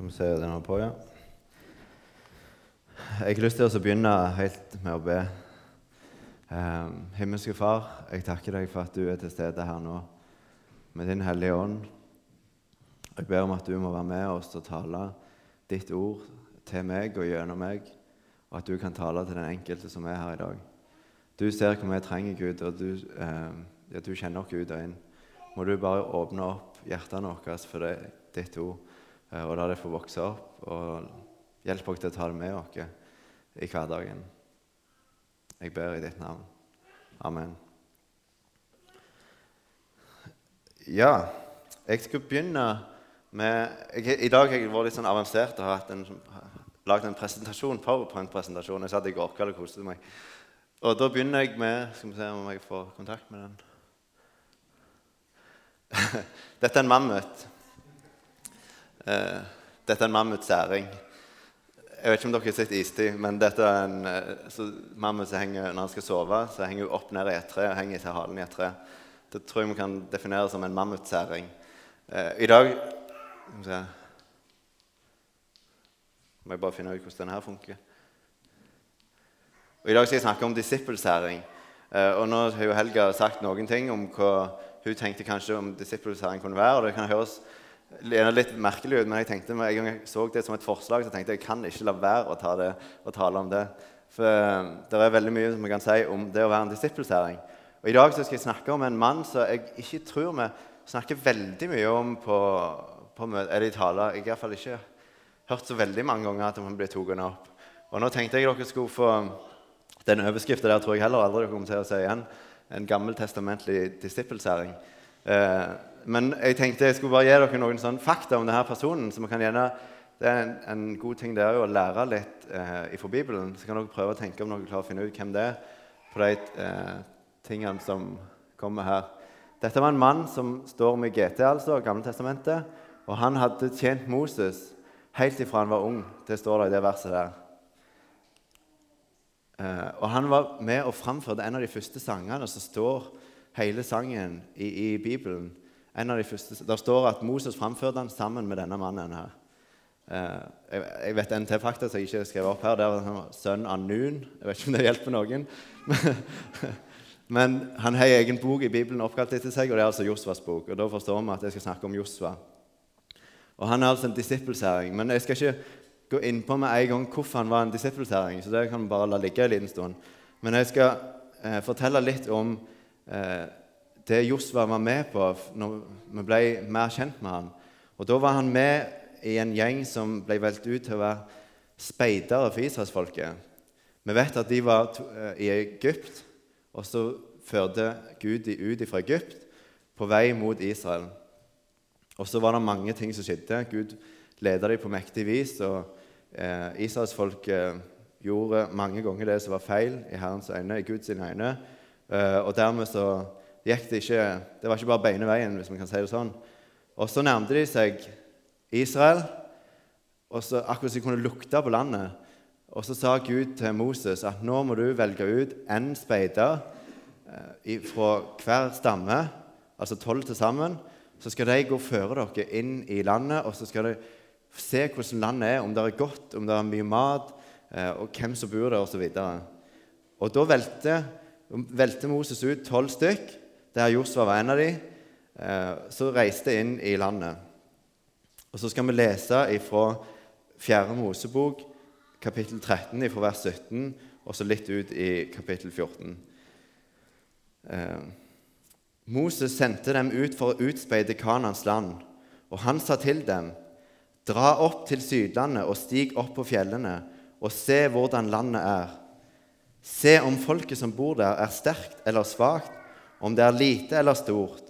Skal vi se den på, ja. Jeg har lyst til å begynne helt med å be. Um, himmelske Far, jeg takker deg for at du er til stede her nå med Din Hellige Ånd. Jeg ber om at du må være med oss og tale ditt ord til meg og gjennom meg, og at du kan tale til den enkelte som er her i dag. Du ser hva vi trenger, Gud, og du, um, ja, du kjenner oss ut og inn. Må du bare åpne opp hjertene våre for det, ditt ord, eh, og la det få vokse opp. og Hjelp oss til å ta det med oss i hverdagen. Jeg ber i ditt navn. Amen. Ja, jeg skulle begynne med jeg, I dag har jeg vært litt sånn avansert og har en, lagd en presentasjon, powerpoint-presentasjon. Jeg satt i går kveld og koste meg. Og da begynner jeg med Skal vi se om jeg får kontakt med den. Dette er en mammut. Eh, dette er en mammutsæring. Jeg vet ikke om dere har sett istid, men dette er en så mammut henger når han skal sove, så henger hun opp ned i et tre og henger til halen i et tre. Det tror jeg vi kan definere som en mammutsæring. Eh, I dag må jeg bare finne ut hvordan denne her funker. Og I dag skal jeg snakke om disippelsæring. Og nå har jo Helga sagt noen ting om hva hun tenkte kanskje om disippelsæring kunne være. og det kan høres litt merkelig ut, men jeg tenkte en gang jeg så det som et forslag, så tenkte jeg jeg kan ikke la være å ta det og tale om det. For eh, det er veldig mye som vi kan si om det å være en disippelsæring. Og I dag så skal jeg snakke om en mann som jeg ikke tror vi snakker veldig mye om på, på eller i taler. Jeg har iallfall ikke hørt så veldig mange ganger at han blir tatt opp. Og Nå tenkte jeg dere skulle få den overskriften der tror jeg heller aldri kommer til å si igjen en gammeltestamentlig disippelsæring. Eh, men jeg tenkte jeg skulle bare gi dere noen sånn fakta om denne personen. så man kan gjerne, Det er en, en god ting det er å lære litt eh, ifra Bibelen. Så kan dere prøve å tenke om dere klarer å finne ut hvem det er på de eh, tingene som kommer her. Dette var en mann som står med GT, altså, Gammeltestamentet. Og han hadde tjent Moses helt ifra han var ung. Det står det i det verset der. Eh, og han var med og framførte en av de første sangene som står hele sangen i, i Bibelen. En av de første, Der står at Moses framførte den sammen med denne mannen her. Eh, jeg, vet en til fakta som jeg ikke skrev opp her. Det han var sønn av Nun. Jeg vet ikke om det hjelper noen. Men han har egen bok i Bibelen oppkalt etter seg, og det er altså Josvas bok. Og Da forstår vi at jeg skal snakke om Josva. Og Han er altså en disippelsæring. Men jeg skal ikke gå inn på med en gang hvorfor han var en disippelsæring, så det kan vi bare la ligge en liten stund. Men jeg skal eh, fortelle litt om eh, det Josva var med på når vi ble mer kjent med han. Og Da var han med i en gjeng som ble valgt ut til å være speidere for israelsfolket. Vi vet at de var eh, i Egypt, og så førte Gud de ut fra Egypt på vei mot Israel. Og så var det mange ting som skjedde. Gud leda dem på mektig vis. og Eh, Israelsfolket gjorde mange ganger det som var feil i Herrens øyne, i Guds øyne. Eh, og dermed så det ikke Det var ikke bare beine veien, hvis man kan si det sånn. Og så nærmte de seg Israel, og så, akkurat som de kunne lukte på landet. Og så sa Gud til Moses at nå må du velge ut én speider eh, fra hver stamme, altså tolv til sammen. Så skal de gå føre dere inn i landet, og så skal de se hvordan landet er, om det er godt, om det er mye mat, eh, og hvem som bor der, osv. Og, og da velte, velte Moses ut tolv stykk, der Josva var en av dem, så reiste reiste inn i landet. Og Så skal vi lese fra 4. Mosebok, kapittel 13, fra vers 17, og så litt ut i kapittel 14. Eh, Moses sendte dem ut for å utspeide Kanans land, og han sa til dem:" Dra opp til Sydlandet og stig opp på fjellene og se hvordan landet er. Se om folket som bor der, er sterkt eller svakt, om det er lite eller stort.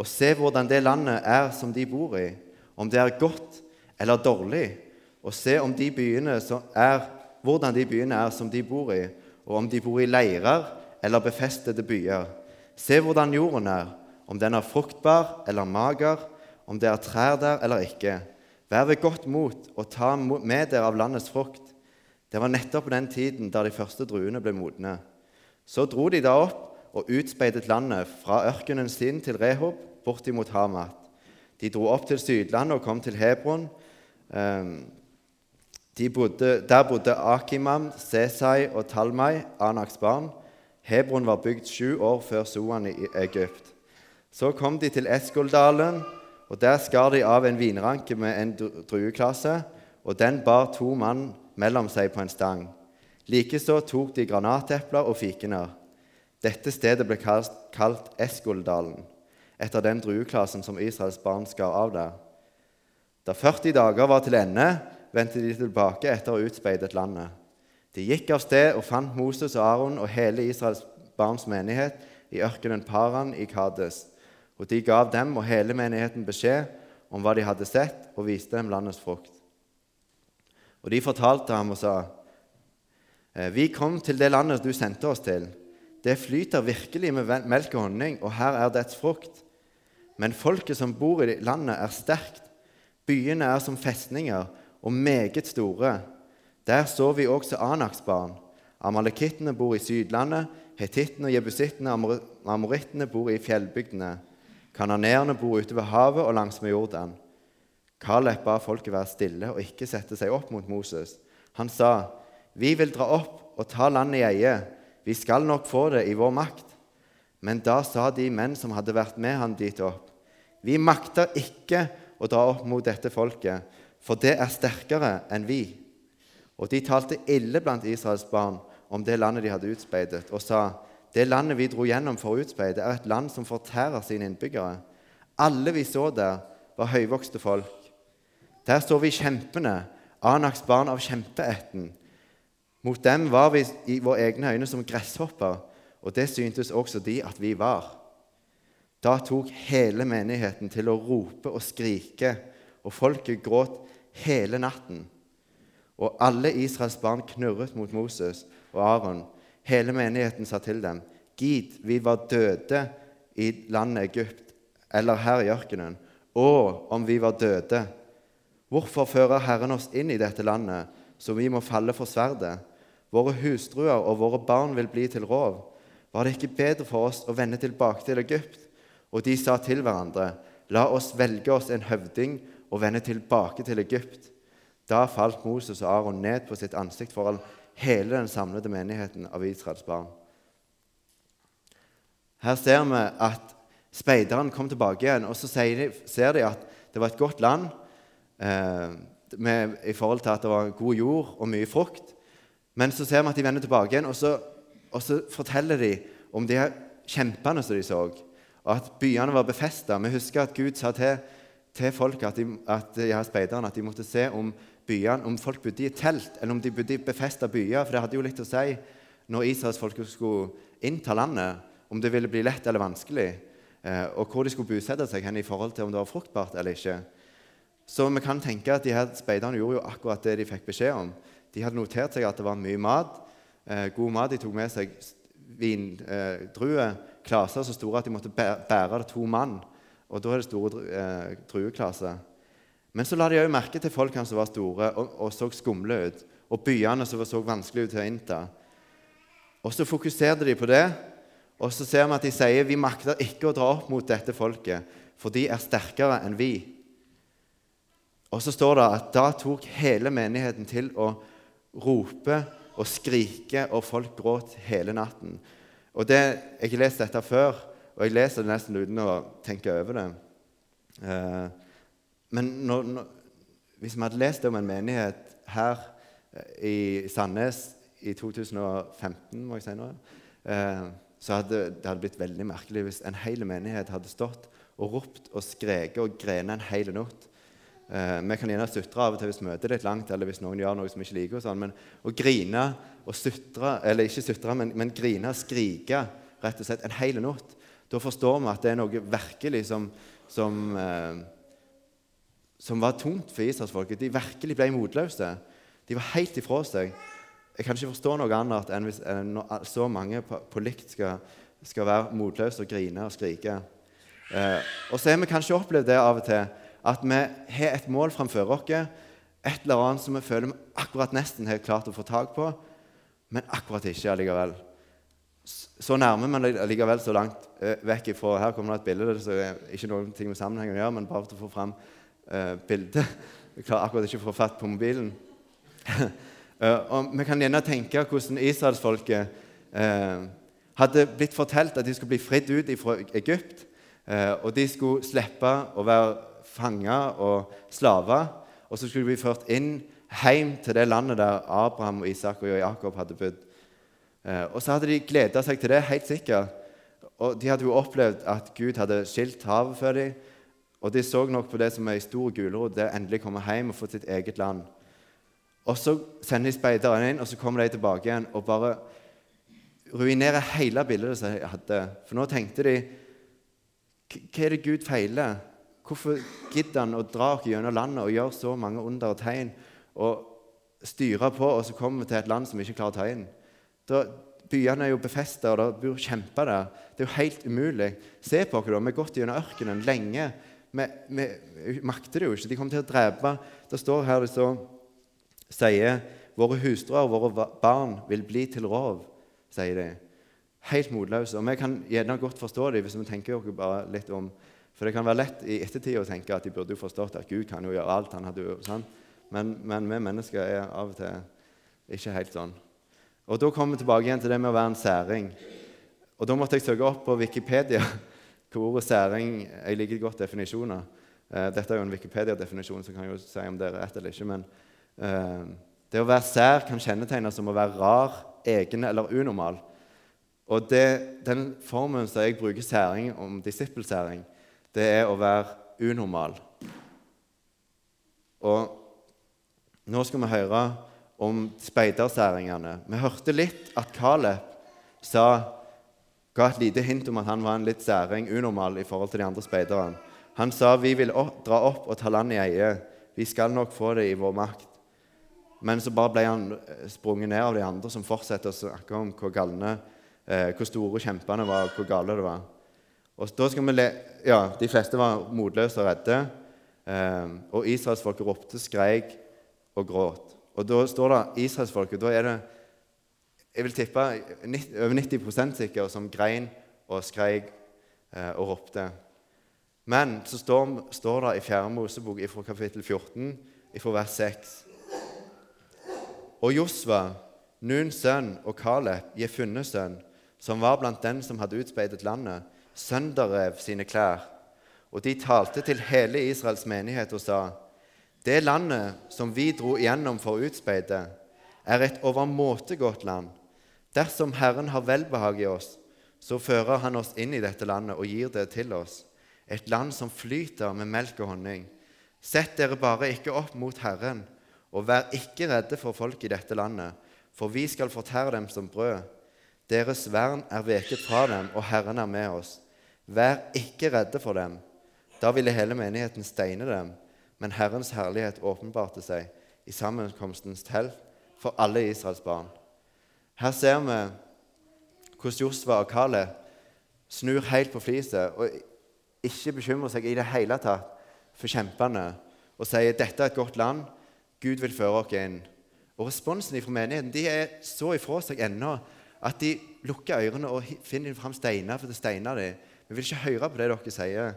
Og se hvordan det landet er som de bor i, om det er godt eller dårlig. Og se om de byene er, hvordan de byene er som de bor i, og om de bor i leirer eller befestede byer. Se hvordan jorden er, om den er fruktbar eller mager, om det er trær der eller ikke. Vær ved godt mot og ta med dere av landets frukt. Det var nettopp på den tiden da de første druene ble modne. Så dro de da opp og utspeidet landet fra ørkenen sin til Rehob, bortimot Hamat. De dro opp til Sydlandet og kom til Hebron, Eh, de bodde, der bodde Akimam, Sesai og Talmai, Anaks barn. Hebron var bygd sju år før Soan i Egypt. Så kom de til Eskoldalen, og der skar de av en vinranke med en drueklasse, og den bar to mann mellom seg på en stang. Likeså tok de granatepler og fikener. Dette stedet ble kalt Eskoldalen, etter den drueklassen som Israels barn skar av der. Da 40 dager var til ende, vendte de tilbake etter å ha utspeidet landet. De gikk av sted og fant Moses og Aron og hele Israels barns menighet i ørkenen Paran i Kades. Og de gav dem og hele menigheten beskjed om hva de hadde sett, og viste dem landets frukt. Og de fortalte ham og sa, «Eh, Vi kom til det landet du sendte oss til. Det flyter virkelig med melk og honning, og her er dets frukt. Men folket som bor i landet, er sterkt. Byene er som festninger og meget store. Der så vi også Anaks barn. Amalekittene bor i Sydlandet, hetittene og jebusittene og amorittene bor i fjellbygdene. Kananeerne bor ute ved havet og langsmed Jordan. Kaleb ba folket være stille og ikke sette seg opp mot Moses. Han sa, 'Vi vil dra opp og ta landet i eie. Vi skal nok få det i vår makt.' Men da sa de menn som hadde vært med han dit opp, 'Vi makter ikke å dra opp mot dette folket, for det er sterkere enn vi.' Og de talte ille blant Israels barn om det landet de hadde utspeidet, og sa, 'Det landet vi dro gjennom for å utspeide, er et land som fortærer sine innbyggere.' Alle vi så der, var høyvokste folk. Der så vi kjempende, Anaks barn av kjempeætten. Mot dem var vi i våre egne øyne som gresshopper, og det syntes også de at vi var. Da tok hele menigheten til å rope og skrike, og folket gråt hele natten. Og alle Israels barn knurret mot Moses og Aron. Hele menigheten sa til dem, Gid, vi var døde i landet Egypt, eller her i ørkenen. Og om vi var døde, hvorfor fører Herren oss inn i dette landet, så vi må falle for sverdet? Våre hustruer og våre barn vil bli til rov. Var det ikke bedre for oss å vende tilbake til Egypt? Og de sa til hverandre, La oss velge oss en høvding og vende tilbake til Egypt. Da falt Moses og Aron ned på sitt ansikt foran hele den samlede menigheten av Israels barn. Her ser vi at speideren kom tilbake igjen, og så ser de at det var et godt land eh, med, i forhold til at det var god jord og mye frukt. Men så ser vi at de vender tilbake igjen, og så, og så forteller de om de kjempene som de så, og at byene var befesta. Vi husker at Gud sa til, til folk, at, de, at, ja, speiderne at de måtte se om byene, om folk bodde i telt, eller om de bodde i befesta byer. For det hadde jo litt å si når israelsfolket skulle innta landet, om det ville bli lett eller vanskelig, eh, og hvor de skulle bosette seg hen i forhold til om det var fruktbart eller ikke. Så vi kan tenke at de her speiderne gjorde jo akkurat det de fikk beskjed om. De hadde notert seg at det var mye mat, eh, god mat. De tok med seg vindruer, eh, klaser så store at de måtte bære det to mann. Og da er det store eh, drueklaser. Men så la de òg merke til folkene som var store og, og, så skumle ut, og byene som så vanskelig ut til å innta. Og så fokuserte de på det, og så ser vi at de sier vi makter ikke å dra opp mot dette folket, for de er sterkere enn vi. Og så står det at da tok hele menigheten til å rope og skrike, og folk gråt hele natten. Og det, Jeg har lest dette før, og jeg leser det nesten uten å tenke over det. Eh, men når, når, hvis vi hadde lest om en menighet her eh, i Sandnes i 2015, må jeg si nå, eh, så hadde det hadde blitt veldig merkelig hvis en hel menighet hadde stått og ropt og skreket og grenet en hel natt. Eh, vi kan gjerne sutre av og til hvis møtet er litt langt, eller hvis noen gjør noe som vi ikke liker. Og sånn, men å grine og sutre, eller ikke sutre, men, men grine og skrike rett og slett en hel natt, da forstår vi at det er noe virkelig som, som eh, som var tungt for israelsfolket. De virkelig ble motløse. De var helt ifra seg. Jeg kan ikke forstå noe annet enn hvis når så mange på, på likt skal, skal, være motløse og grine og skrike. Eh, og så har vi kanskje opplevd det av og til, at vi har et mål framfor oss, et eller annet som vi føler vi akkurat nesten har klart å få tak på, men akkurat ikke allikevel. Så nærmer vi allikevel så langt eh, vekk ifra Her kommer det et bilde. Er ikke noe med sammenhengen å gjøre, men bare for å få fram uh, bildet. Jeg klarer akkurat ikke å få fatt på mobilen. uh, og Vi kan gjerne tenke hvordan israelsfolket uh, hadde blitt fortalt at de skulle bli fridd ut fra Egypt. Uh, og de skulle slippe å være fanger og slaver. Og så skulle de bli ført inn hjem til det landet der Abraham, og Isak og Jakob hadde bodd. Eh, og så hadde de gleda seg til det, helt sikkert. Og De hadde jo opplevd at Gud hadde skilt havet for dem. Og de så nok på det som ei stor gulrot, det å endelig komme hjem og få sitt eget land. Og så sender de speiderne inn, og så kommer de tilbake igjen og bare ruinerer hele bildet de hadde. For nå tenkte de Hva er det Gud feiler? Hvorfor gidder han å dra oss gjennom landet og gjøre så mange under og tegn og styre på, og så kommer vi til et land som ikke klarer å inn? Da, byene er jo befesta, og det bor kjemper der. Det er jo helt umulig. Se på oss, da. Vi har gått gjennom ørkenen lenge. Vi, vi makter det jo ikke. De kommer til å drepe. Det står her det står sier våre hustruer og våre barn vil bli til rov, sier de. Helt motløse. Og vi kan gjerne godt forstå dem hvis vi tenker oss bare litt om For det kan være lett i ettertid å tenke at de burde jo forstått at Gud kan jo gjøre alt. han hadde jo sånn. Men, men vi mennesker er av og til ikke helt sånn. Og Da kommer vi tilbake igjen til det med å være en særing. Og Da måtte jeg søke opp på Wikipedia hvor ordet særing Jeg liker godt definisjoner. Eh, dette er jo en Wikipedia-definisjon, så kan jeg jo si om det er rett eller ikke. men uh, det å være sær kan kjennetegnes som å være rar, egen eller unormal. Og det, Den formen som jeg bruker særing om disippelsæring, det er å være unormal. Og Nå skal vi høre om speidersæringene. Vi hørte litt at Caleb sa, ga et lite hint om at han var en litt særing, unormal i forhold til de andre speiderne. Han sa vi vil dra opp og ta landet i eie. Vi skal nok få det i vår makt. Men så bare ble han eh, sprunget ned av de andre som fortsetter å snakke om hvor galne, eh, hvor store kjempene var, og hvor gale det var. Og da skal vi le ja, De fleste var motløse og redde. Eh, og israelsfolket ropte, skreik og gråt. Og da står det israelsfolket Da er det jeg vil tippe over 90% sikker som grein og skreik eh, og ropte. Men så står, står det i 4. Mosebok fra kapittel 14, fra vers 6 og Josva, Nuns sønn, og Kaleb, Jefunnes sønn, som var blant den som hadde utspeidet landet, sønderrev sine klær. Og de talte til hele Israels menighet og sa:" Det landet som vi dro igjennom for å utspeide, er et overmåte godt land. Dersom Herren har velbehag i oss, så fører Han oss inn i dette landet og gir det til oss, et land som flyter med melk og honning. Sett dere bare ikke opp mot Herren, og vær ikke redde for folk i dette landet, for vi skal fortære dem som brød. Deres vern er veket fra dem, og Herren er med oss. Vær ikke redde for dem. Da ville hele menigheten steine dem, men Herrens herlighet åpenbarte seg i sammenkomstens telt for alle Israels barn. Her ser vi hvordan Josva og Kaleb snur helt på fliset og ikke bekymrer seg i det hele tatt for kjempene og sier dette er et godt land, Gud vil føre oss inn. Og Responsen fra menigheten de er så ifra seg ennå at de lukker ørene og finner fram steiner for å steine dem. Vi vil ikke høre på det dere sier.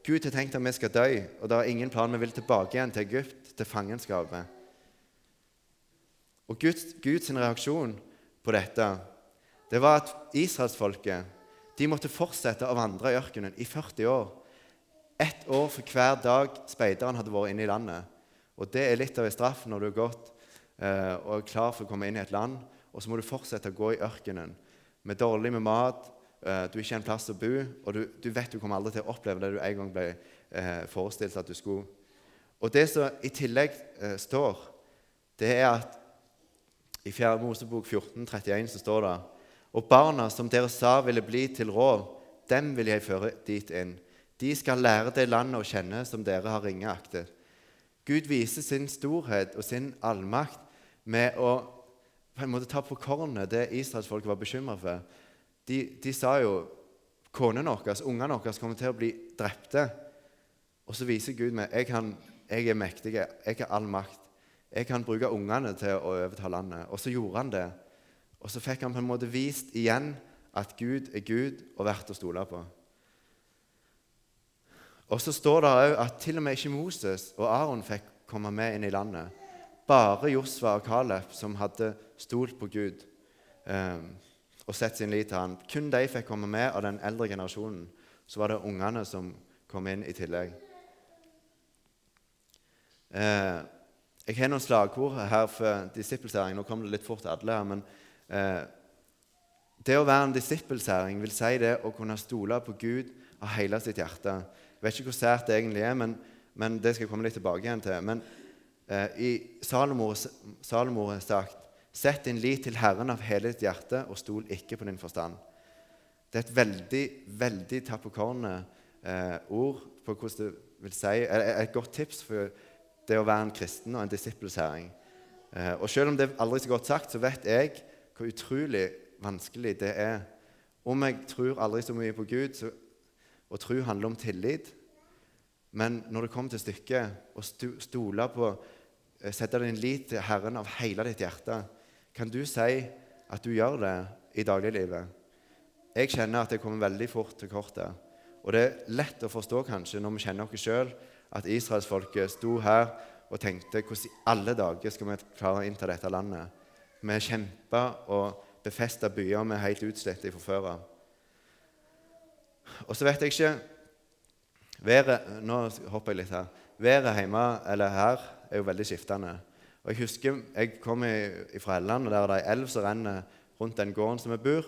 Gud har tenkt at vi skal dø, og det er ingen plan. Vi vil tilbake igjen til Egypt, til fangenskapet. Og Guds, Guds reaksjon på dette det var at israelsfolket de måtte fortsette å vandre i ørkenen i 40 år. Ett år for hver dag speideren hadde vært inne i landet. Og Det er litt av en straff når du er gått eh, og er klar for å komme inn i et land, og så må du fortsette å gå i ørkenen med dårlig med mat, du er ikke en plass å bo, og du, du, vet du kommer aldri til å oppleve det du en gang ble eh, forestilt at du skulle. Og Det som i tillegg eh, står, det er at i 4. Mosebok 14, 31 så står det Og barna som dere sa ville bli til rov, dem vil jeg føre dit inn. De skal lære det landet å kjenne som dere har ringeaktet. Gud viser sin storhet og sin allmakt med å på en måte ta på kornet det israelsfolket var bekymra for. De, de, sa jo konene våre, ungene våre, kommer til å bli drepte. Og så viser Gud meg jeg, kan, jeg er mektig, jeg har all makt. Jeg kan bruke ungene til å overta landet. Og så gjorde han det. Og så fikk han på en måte vist igjen at Gud er Gud og verdt å stole på. Og så står det òg at til og med ikke Moses og Aron fikk komme med inn i landet. Bare Josva og Caleb som hadde stolt på Gud eh, og sett sin lit til han. Kun de fikk komme med av den eldre generasjonen. Så var det ungene som kom inn i tillegg. Eh, jeg har noen slagord her for disippelsæring. Nå kommer det litt fort til alle her. men eh, Det å være en disippelsæring vil si det å kunne stole på Gud av hele sitt hjerte. Jeg vet ikke hvor sært det egentlig er, men, men det skal jeg komme litt tilbake igjen til. Men eh, i Salomo har sagt Sett din lit til Herren av hele ditt hjerte, og stol ikke på din forstand. Det er et veldig, veldig tapp på kornet eh, ord på hvordan det vil si, et godt tips for det å være en kristen og en disippelsæring. Eh, og selv om det er aldri så godt sagt, så vet jeg hvor utrolig vanskelig det er. Om jeg tror aldri så mye på Gud, så, og tro handler om tillit Men når det kommer til stykket, å stole på eh, Sette din lit til Herren av hele ditt hjerte, kan du si at du gjør det i dagliglivet? Jeg kjenner at jeg kommer veldig fort til kortet. Og det er lett å forstå kanskje når vi kjenner oss sjøl, at israelsfolket sto her og tenkte hvordan i alle dager skal vi klare å innta dette landet? Vi kjempa og befesta byer vi er helt utslitte fra før av. Og så vet jeg ikke været, Nå hopper jeg litt her. Været hjemme eller her er jo veldig skiftende. Og Jeg husker jeg kom fra Helland, og der er det ei elv som renner rundt den gården som vi bor.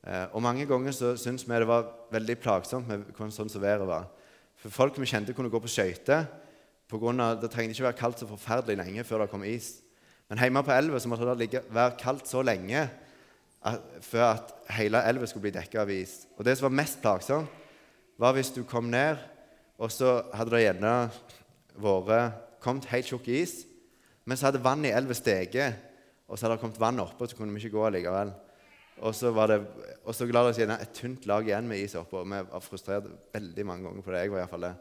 Eh, og Mange ganger så syntes vi det var veldig plagsomt med sånn som været var. For Folk vi kjente, kunne gå på skøyter. Det trengte ikke være kaldt så forferdelig lenge før det kom is. Men hjemme på elva måtte det ligge, være kaldt så lenge at, før at hele elva skulle bli dekka av is. Og Det som var mest plagsomt, var hvis du kom ned, og så hadde det gjerne vært kommet helt tjukk is, men så hadde vannet i elva steget, og så hadde det kommet vann oppå, så kunne vi ikke gå likevel. Og så, var det, og så la det seg et tynt lag igjen med is oppå. Vi var frustrert veldig mange ganger på det. jeg var i hvert fall det.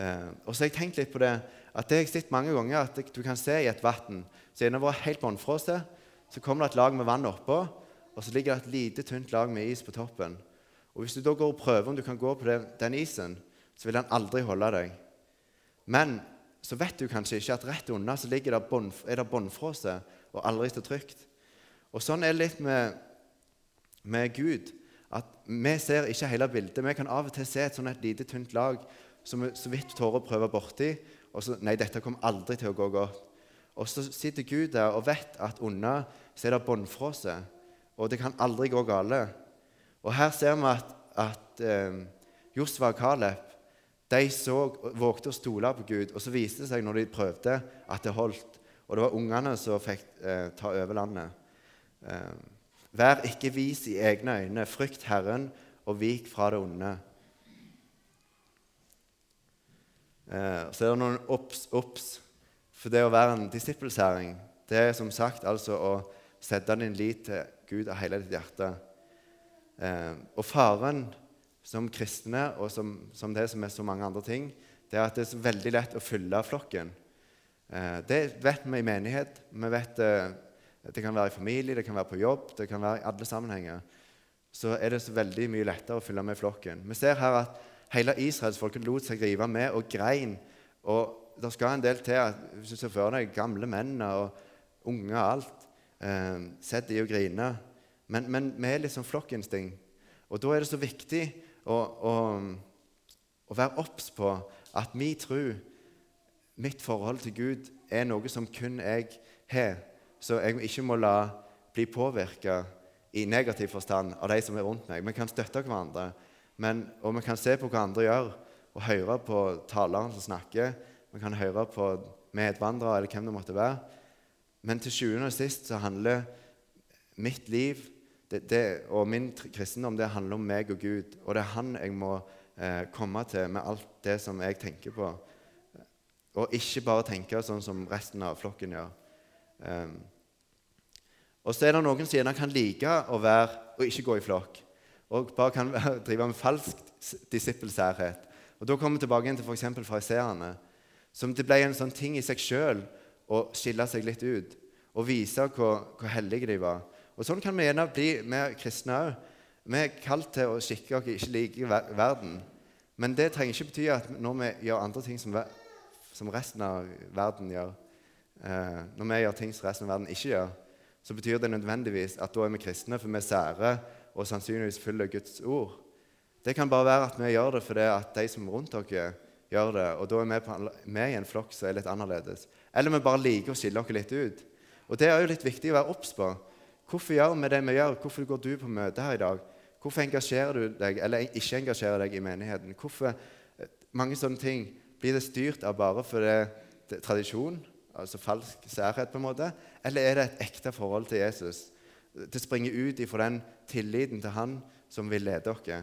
Eh, og så har jeg tenkt litt på det, at det har jeg sett mange ganger, at du kan se i et vann så det var helt bånnfrosset, så kommer det et lag med vann oppå, og så ligger det et lite, tynt lag med is på toppen. Og Hvis du da går og prøver om du kan gå på det, den isen, så vil den aldri holde deg. Men så vet du kanskje ikke at rett unna så ligger det bond, er det båndfrose og aldri så trygt. Og Sånn er det litt med med Gud at vi ser ikke hele bildet. Vi kan av og til se et sånn et lite, tynt lag som vi så vidt tårer å prøve borti. Og så Nei, dette kommer aldri til å gå godt. Og så sitter Gud der og vet at unna så er det båndfrose, og det kan aldri gå gale. Og her ser vi at, at eh, Josva og Caleb de så, vågte å stole på Gud. Og så viste det seg når de prøvde, at det holdt. Og det var ungene som fikk eh, ta over landet. Eh, Vær ikke vis i egne øyne, frykt Herren og vik fra det onde. Eh, så er det noen obs, obs. For det å være en disippelsæring, det er som sagt altså å sette din lit til Gud av hele ditt hjerte. Eh, og faren som kristne, og som, som, det som er så mange andre ting, det er at det er veldig lett å fylle flokken. Eh, det vet vi i menighet. Vi vet eh, det kan være i familie, det kan være på jobb, det kan være i alle sammenhenger. Så er det så veldig mye lettere å følge med flokken. Vi ser her at hele israelsfolket lot seg rive med og grein. Og det skal en del til at hvis du ser for deg gamle menn og unge og alt eh, Sett de og grine. Men, men vi er litt sånn flokkinstinkt. Og da er det så viktig å være obs på at min tro, mitt forhold til Gud, er noe som kun jeg har så jeg ikke må la bli påvirka i negativ forstand av de som er rundt meg. Vi kan støtte hverandre, men, og vi kan se på hva andre gjør, og høre på taleren som snakker. Vi kan høre på medvandrere eller hvem det måtte være. Men til sjuende og sist så handler mitt liv det, det, og min kristendom det handler om meg og Gud. Og det er Han jeg må eh, komme til med alt det som jeg tenker på. Og ikke bare tenke sånn som resten av flokken gjør. Um, og så er det noen som gjerne kan like å være og ikke gå i flokk. Og bare kan drive med falsk disippelsærhet. Og Da kommer vi tilbake til f.eks. fariseerne. Som det ble en sånn ting i seg sjøl å skille seg litt ut og vise hvor, hvor hellige de var. Og Sånn kan vi gjerne bli mer kristne òg. Vi er kalt til å skikke oss ikke like verden. Men det trenger ikke bety at når vi gjør andre ting som, som resten av verden gjør, eh, når vi gjør ting som resten av verden ikke gjør, så betyr det nødvendigvis at da er vi kristne, for vi er sære og sannsynligvis følger Guds ord. Det kan bare være at vi gjør det fordi at de som er rundt dere gjør det, og da er vi, på, vi i en flokk som er litt annerledes. Eller vi bare liker å skille oss litt ut. Og Det er jo litt viktig å være obs på. Hvorfor gjør vi det vi gjør? Hvorfor går du på møte her i dag? Hvorfor engasjerer du deg, eller ikke engasjerer deg i menigheten? Hvorfor eh, Mange sånne ting blir det styrt av bare for det, det tradisjon, altså falsk særhet, på en måte, eller er det et ekte forhold til Jesus? Det springer ut ifra den tilliten til Han som vil lede dere.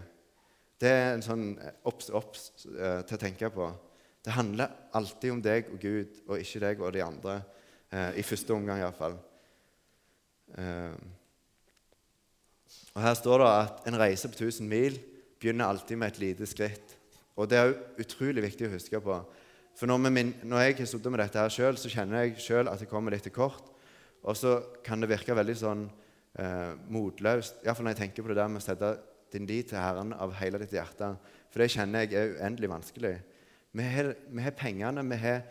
Det er en sånn obs, obs eh, til å tenke på. Det handler alltid om deg og Gud, og ikke deg og de andre. Eh, I første omgang, iallfall. Eh, og her står det at en reise på 1000 mil begynner alltid med et lite skritt. Og det er utrolig viktig å huske på. For når, min, når jeg har sittet med dette her sjøl, så kjenner jeg sjøl at det kommer litt til kort. Og så kan det virke veldig sånn eh, motløst, iallfall når jeg tenker på det der med å sette din lit til Herren av hele ditt hjerte. For det kjenner jeg er uendelig vanskelig. Vi har pengene, vi har,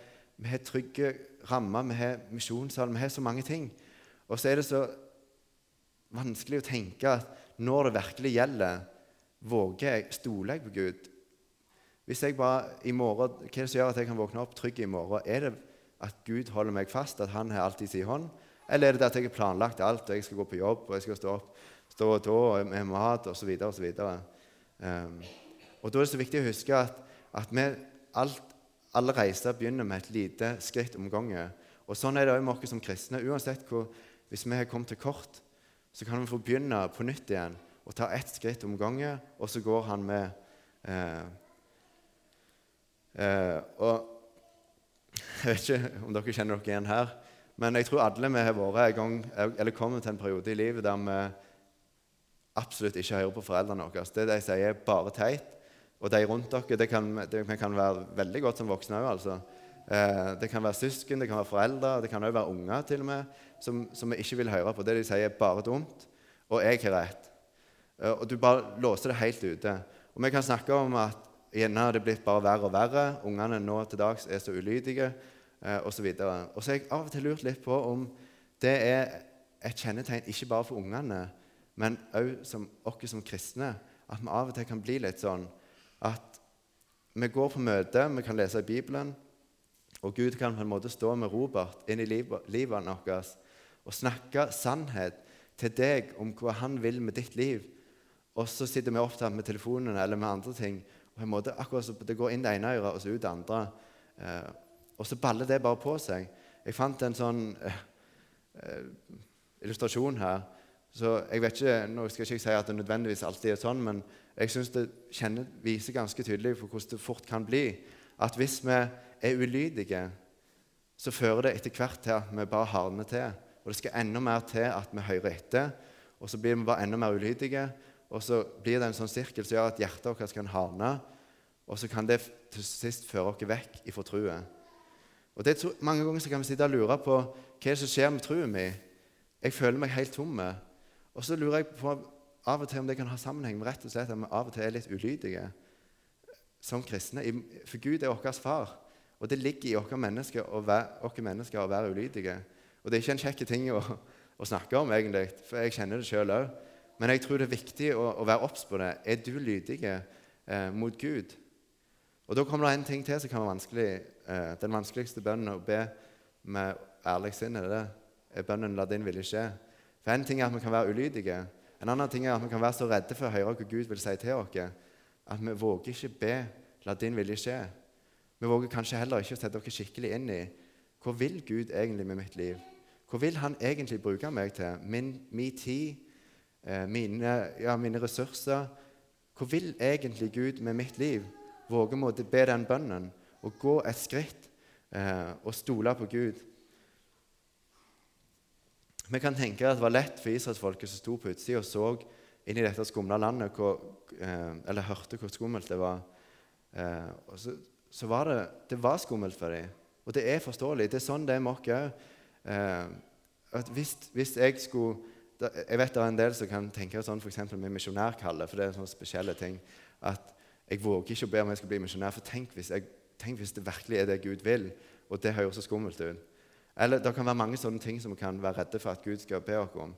vi har trygge rammer, vi har misjonssal, vi har så mange ting. Og så er det så vanskelig å tenke at når det virkelig gjelder, våger jeg, stoler jeg på Gud? Hvis jeg bare i morgen, Hva er det som gjør at jeg kan våkne opp trygg i morgen? Er det at Gud holder meg fast, at Han har alltid sin hånd? Eller er det at jeg har planlagt alt, og jeg skal gå på jobb og jeg skal stå opp stå og tå med mat osv. osv. Um, og da er det så viktig å huske at, at alt, alle reiser begynner med et lite skritt om gangen. Og sånn er det òg med oss som kristne. Uansett hvor, Hvis vi har kommet til kort, så kan vi få begynne på nytt igjen og ta ett skritt om gangen, og så går han med. Eh, eh, og Jeg vet ikke om dere kjenner dere igjen her, men jeg tror alle vi har vært en gang, eller kommet til en periode i livet der vi absolutt ikke hører på foreldrene våre. Det de sier, er bare teit. Og de rundt dere det kan, kan være veldig godt som voksne òg. Altså. Eh, det kan være søsken, det kan være foreldre, det kan også være unger til og med, som, som vi ikke vil høre på. Det de sier, er bare dumt, og jeg har rett. Eh, og du bare låser det helt ute. Og vi kan snakke om at gjerne har det blitt bare verre og verre. Ungene nå til dags er så ulydige, eh, osv. Og så har jeg av og til lurt litt på om det er et kjennetegn ikke bare for ungene, men òg som oss som kristne, at vi av og til kan bli litt sånn at vi går på møte, vi kan lese i Bibelen, og Gud kan på en måte stå med Robert inn i livet, vårt og snakke sannhet til deg om hva han vil med ditt liv. Og så sitter vi opptatt med telefonene eller med andre ting. og på en måte akkurat så Det går inn det ene øret og så ut det andre. Eh, og så baller det bare på seg. Jeg fant en sånn eh, eh illustrasjon her så jeg vet ikke, Nå skal jeg ikke si at det nødvendigvis alltid er sånn, men jeg syns det kjenner, viser ganske tydelig for hvordan det fort kan bli. At hvis vi er ulydige, så fører det etter hvert til at vi bare hardner til. Og det skal enda mer til at vi hører etter, og så blir vi bare enda mer ulydige. Og så blir det en sånn sirkel som gjør at hjertet vårt kan hardne. Og så kan det til sist føre oss vekk ifra trua. Og det, Mange ganger kan vi sitte og lure på hva er som skjer med trua mi. Jeg føler meg helt tom. Og så lurer jeg på av og til om det kan ha sammenheng med rett og slett at vi av og til er litt ulydige som kristne. For Gud er vår far, og det ligger i oss mennesker mennesker å være ulydige. Og det er ikke en kjekk ting å, å, snakke om, egentlig, for jeg kjenner det sjøl òg. Men jeg tror det er viktig å, å være obs på det. Er du lydig eh, mot Gud? Og Da kommer det en ting til som kan være vanskelig. Eh, den vanskeligste bønnen å be med ærlig sinn er det. er bønnen 'La din vilje skje'. For En ting er at vi kan være ulydige. En annen ting er at vi kan være så redde for å høre hva Gud vil si til oss, at vi våger ikke be 'la din vilje skje'. Vi våger kanskje heller ikke å sette oss skikkelig inn i hva vil Gud egentlig med mitt liv? Hva vil Han egentlig bruke meg til? Min, min tid, eh, mine, ja, mine, ressurser. Hva vil egentlig Gud med mitt liv? Våge å be den bønnen og gå et skritt eh, og stole på Gud. Vi kan tenke at det var lett for israelsfolket som sto på utsida og så inn i dette skumle landet, hvor, eh, eller hørte hvor skummelt det var. Eh, og så, så, var det, det var skummelt for dem. Og det er forståelig. Det er sånn det er med oss òg. Eh, hvis, hvis, jeg skulle Jeg vet det er en del som kan tenke sånn f.eks. med misjonærkallet, for det er sånne spesielle ting. At jeg våger ikke å be om jeg skal bli misjonær, for tenk hvis jeg tenk hvis det virkelig er det Gud vil, og det høres så skummelt ut. Eller det kan være mange sånne ting som vi kan være redde for at Gud skal be oss om.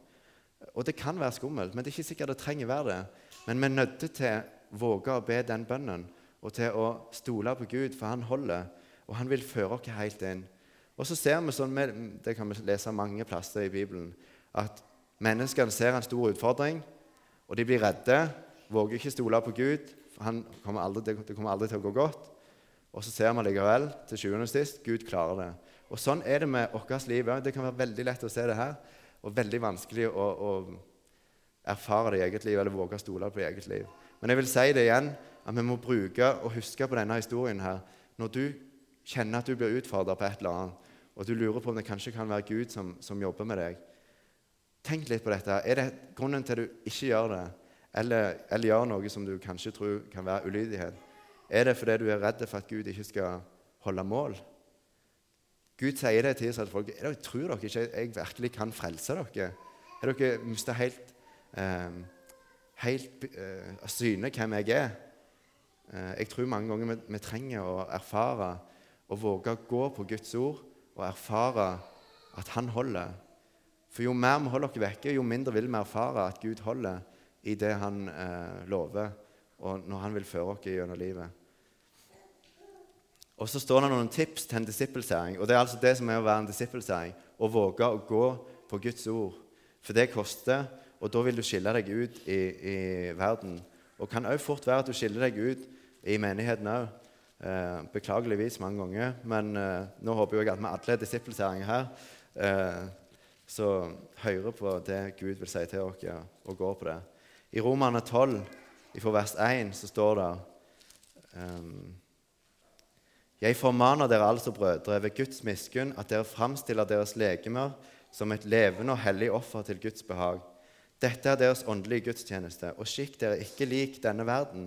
Og det kan være skummelt, men det er ikke sikkert det trenger være det. Men vi er nødt til å våge å be den bønnen og til å stole på Gud, for han holder, og han vil føre oss helt inn. Og så ser vi sånn, Det kan vi lese mange plasser i Bibelen, at menneskene ser en stor utfordring, og de blir redde, våger ikke stole på Gud. for kommer aldri, Det kommer aldri til å gå godt. Og så ser vi likevel til sjuende og sist Gud klarer det. Og Sånn er det med vårt liv òg. Det kan være veldig lett å se det her, og veldig vanskelig å, å erfare det i eget liv eller våge å stole på det i eget liv. Men jeg vil si det igjen, at vi må bruke og huske på denne historien her. Når du kjenner at du blir utfordra på et eller annet, og du lurer på om det kanskje kan være Gud som, som jobber med deg, tenk litt på dette. Er det grunnen til at du ikke gjør det, eller, eller gjør noe som du kanskje tror kan være ulydighet? Er det fordi du er redd for at Gud ikke skal holde mål? Gud sier det til folk. Er dere, tror dere ikke jeg virkelig kan frelse dere? Har dere mista helt, eh, helt eh, syne hvem jeg er? Eh, jeg tror mange ganger vi, vi, trenger å erfare og våge å gå på Guds ord og erfare at Han holder. For jo mer vi holder oss vekke, jo mindre vil vi erfare at Gud holder i det Han eh, lover, og når Han vil føre oss gjennom livet. Og så står det noen tips til en disippelsering. Og det er altså det som er å være en disippelsering. Å våge å gå på Guds ord. For det koster, og da vil du skille deg ut i, i verden. Og kan òg fort være at du skiller deg ut i menigheten òg. Eh, beklageligvis mange ganger. Men eh, nå håper jeg at vi alle er disiplisering her. Eh, så hører på det Gud vil si til oss, og går på det. I Romerne 12, fra vers 1, så står det jeg formaner dere altså, brødre, ved Guds miskunn, at dere framstiller deres legemer som et levende og hellig offer til Guds behag. Dette er deres åndelige gudstjeneste, og skikk dere ikke lik denne verden,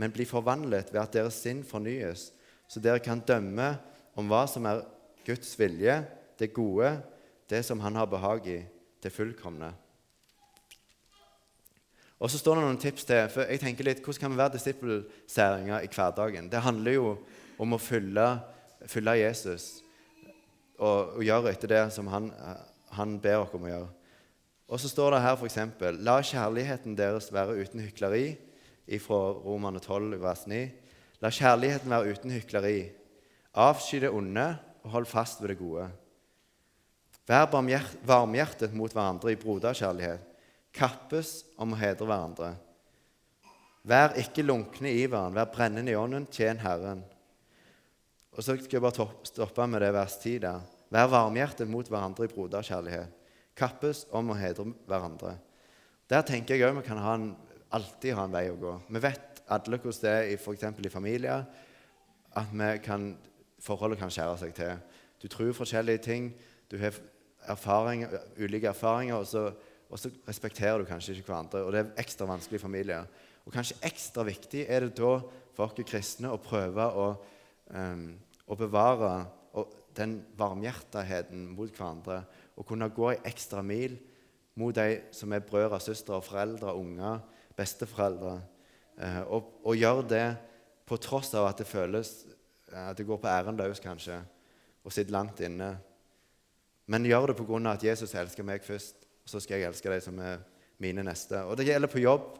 men bli forvandlet ved at deres sinn fornyes, så dere kan dømme om hva som er Guds vilje, det gode, det som Han har behag i, det fullkomne. Og så står det noen tips til. for jeg tenker litt, Hvordan kan vi være disippelseringer i hverdagen? Det handler jo om å følge, følge Jesus og, og, gjøre etter det som han, han ber oss om å gjøre. Og så står det her f.eks.: La kjærligheten deres være uten hykleri, fra Romane 12, vers 9. La kjærligheten være uten hykleri. Avsky det onde og hold fast ved det gode. Vær varmhjertet mot hverandre i broderkjærlighet. Kappes om å hedre hverandre. Vær ikke lunkne i hverandre, vær brennende i ånden, tjen Herren. Og så skal jeg bare stoppe med det vers 10 der. Vær varmhjertet mot hverandre i broderkjærlighet. Kappes om å hedre hverandre. Der tenker jeg òg vi kan ha en, alltid ha en vei å gå. Vi vet alle hvordan det er f.eks. i familier, at kan, forholdet kan skjære seg til. Du tror forskjellige ting, du har erfaring, ulike erfaringer, og så, og så, respekterer du kanskje ikke hverandre. Og det er ekstra vanskelig i familier. Og kanskje ekstra viktig er det da for oss kristne å prøve å um, å bevare den varmhjertigheten mot hverandre og kunne gå en ekstra mil mot de som er brødre, søstre, foreldre, unger, besteforeldre. Eh, og, og gjør det på tross av at det føles eh, at det går på æren løs, kanskje, og sitter langt inne. Men gjør det på grunn av at Jesus elsker meg først, og så skal jeg elske de som er mine neste. Og Det gjelder på jobb,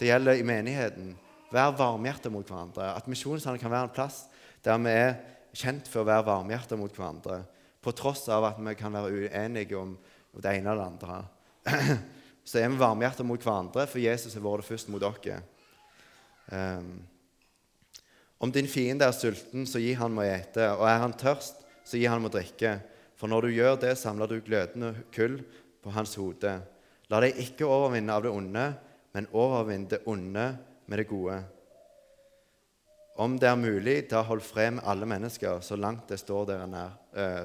det gjelder i menigheten. Vær varmhjertet mot hverandre. At misjonssalen kan være en plass der vi er kjent for å være varmhjertet mot hverandre, på tross av at vi kan være uenige om det ene eller det andre. Så er vi varmhjertet mot hverandre, for Jesus har vært først mot dere. Um, om din fiende er sulten, så gi han må ete, og er han tørst, så gi han må drikke. For når du gjør det, samler du glødende kull på hans hode. La deg ikke overvinne av det onde, men overvinn det onde med det gode. Om det er mulig, da hold fred med alle mennesker så langt det står, nær, øh,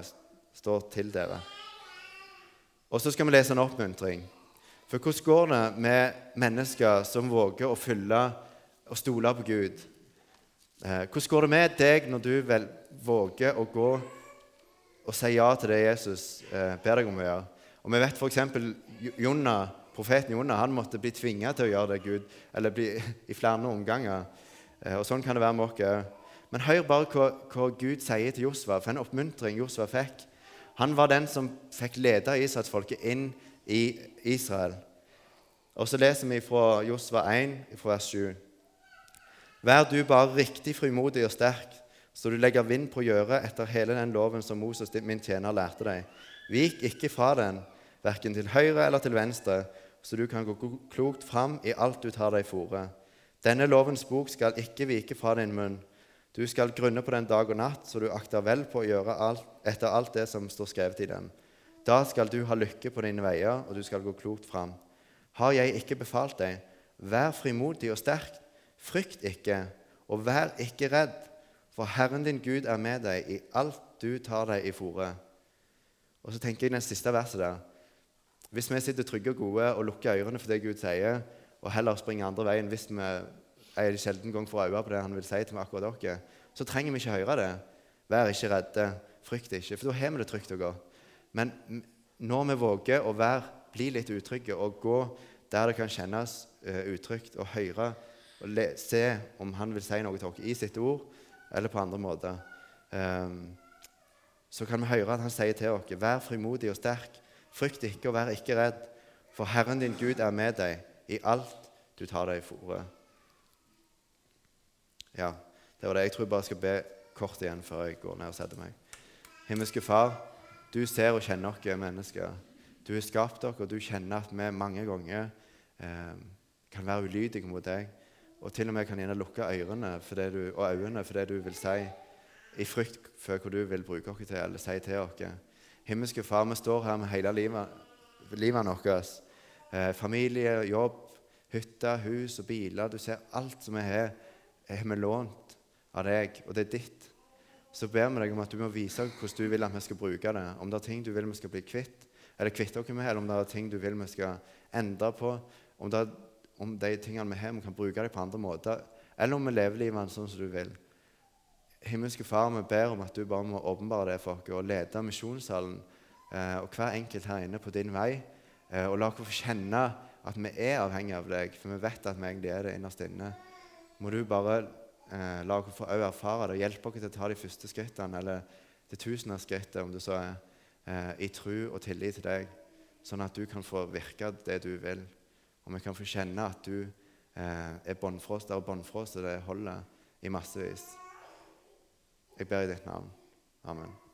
står til dere. Og så skal vi lese en oppmuntring. For hvordan går det med mennesker som våger å følge og stole på Gud? Eh, hvordan går det med deg når du vel våger å gå og si ja til det Jesus eh, ber deg om å gjøre? Og Vi vet f.eks. Jonna, profeten Jonah han måtte bli tvinga til å gjøre det Gud, eller bli, i flere omganger. Eh, og Sånn kan det være med oss. Men hør bare hva, hva Gud sier til Josva, for en oppmuntring Josva fikk. Han var den som fikk lede israelsfolket inn i Israel. Og så leser vi fra Josva 1, fra vers 7. Vær du bare riktig frimodig og sterk, så du legger vind på å gjøre etter hele den loven som Moses, min tjener, lærte deg. Vik ikke fra den, verken til høyre eller til venstre, så du kan gå klokt fram i alt du tar deg fore. Denne lovens bok skal ikke vike fra din munn. Du skal grunne på den dag og natt, så du akter vel på å gjøre alt, etter alt det som står skrevet i den. Da skal du ha lykke på dine veier, og du skal gå klokt fram. Har jeg ikke befalt deg? Vær frimodig og sterk. Frykt ikke, og vær ikke redd, for Herren din Gud er med deg i alt du tar deg i fore. Og så tenker jeg den siste verset der. Hvis vi sitter trygge og gode og lukker ørene for det Gud sier, og heller springer andre veien hvis vi en sjelden gang får øye på det han vil si til meg akkurat dere, så trenger vi ikke høre det. Vær ikke redde, frykt ikke, for da har vi det trygt og godt. Men når vi våger å være bli litt utrygge og gå der det kan kjennes uh, utrygt, og høre og se om han vil si noe til oss i sitt ord eller på andre måter. Um, så kan vi høre at han sier til oss, vær frimodig og sterk. Frykt ikke og vær ikke redd, for Herren din Gud er med deg i alt du tar deg i fore. Ja, det var det. Jeg tror jeg bare skal be kort igjen før jeg går ned og setter meg. Himmelske Far, du ser og kjenner oss mennesker. Du har skapt dere, og du kjenner at vi mange ganger eh, kan være ulydige mot deg. Og til og med kan gjerne lukke ørene du, og øynene for det du vil si, i frykt for hva du vil bruke oss til eller si til oss. Himmelske Far, vi står her med hele livet, livet vårt. Eh, familie, jobb, hytte, hus og biler. Du ser alt som vi har, har vi lånt av deg, og det er ditt. Så ber vi deg om at du må vise hvordan du vil at vi skal bruke det. Om det er ting du vil vi skal bli kvitt, eller kvitte oss med, eller om det er ting du vil vi skal endre på, om, det, om de tingene vi har, vi kan bruke dem på andre måter, eller om vi lever livet sånn som du vil. Himmelske Far, vi ber om at du bare må åpenbare det for oss og lede misjonssalen eh, og hver enkelt her inne på din vei. Eh, og la oss få kjenne at vi er avhengige av deg, for vi vet at vi egentlig er det innerst inne. Må du bare eh, la oss få erfare det og hjelpe oss til å ta de første skrittene, eller det tusende skrittet, om det så er eh, i tro og tillit til deg, sånn at du kan få virke det du vil. Og vi kan få kjenne at du eh, er der og bånnfrostet det holder i massevis. Jeg ber i ditt navn. Amen.